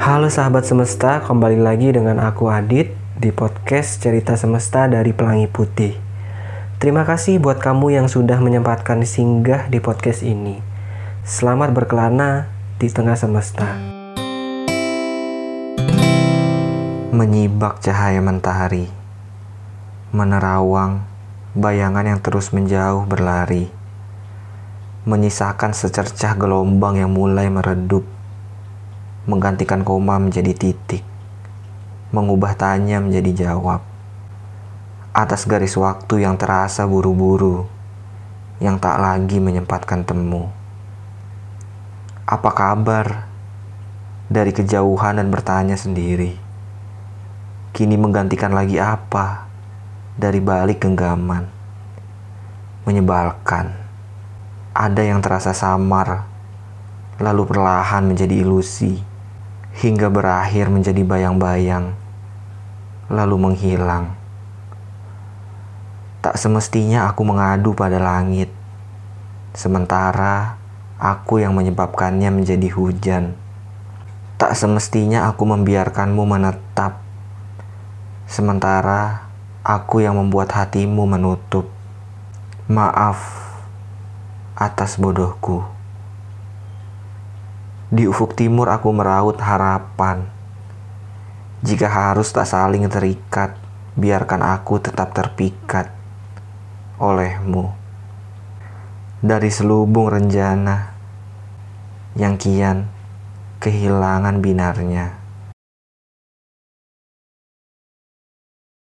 Halo sahabat semesta, kembali lagi dengan aku Adit di podcast Cerita Semesta dari Pelangi Putih. Terima kasih buat kamu yang sudah menyempatkan singgah di podcast ini. Selamat berkelana di tengah semesta. Menyibak cahaya mentari, menerawang bayangan yang terus menjauh berlari menyisakan secercah gelombang yang mulai meredup, menggantikan koma menjadi titik, mengubah tanya menjadi jawab. Atas garis waktu yang terasa buru-buru, yang tak lagi menyempatkan temu. Apa kabar? Dari kejauhan dan bertanya sendiri. Kini menggantikan lagi apa? Dari balik genggaman. Menyebalkan ada yang terasa samar, lalu perlahan menjadi ilusi, hingga berakhir menjadi bayang-bayang, lalu menghilang. Tak semestinya aku mengadu pada langit, sementara aku yang menyebabkannya menjadi hujan. Tak semestinya aku membiarkanmu menetap, sementara aku yang membuat hatimu menutup. Maaf atas bodohku. Di ufuk timur aku meraut harapan. Jika harus tak saling terikat, biarkan aku tetap terpikat olehmu. Dari selubung renjana yang kian kehilangan binarnya.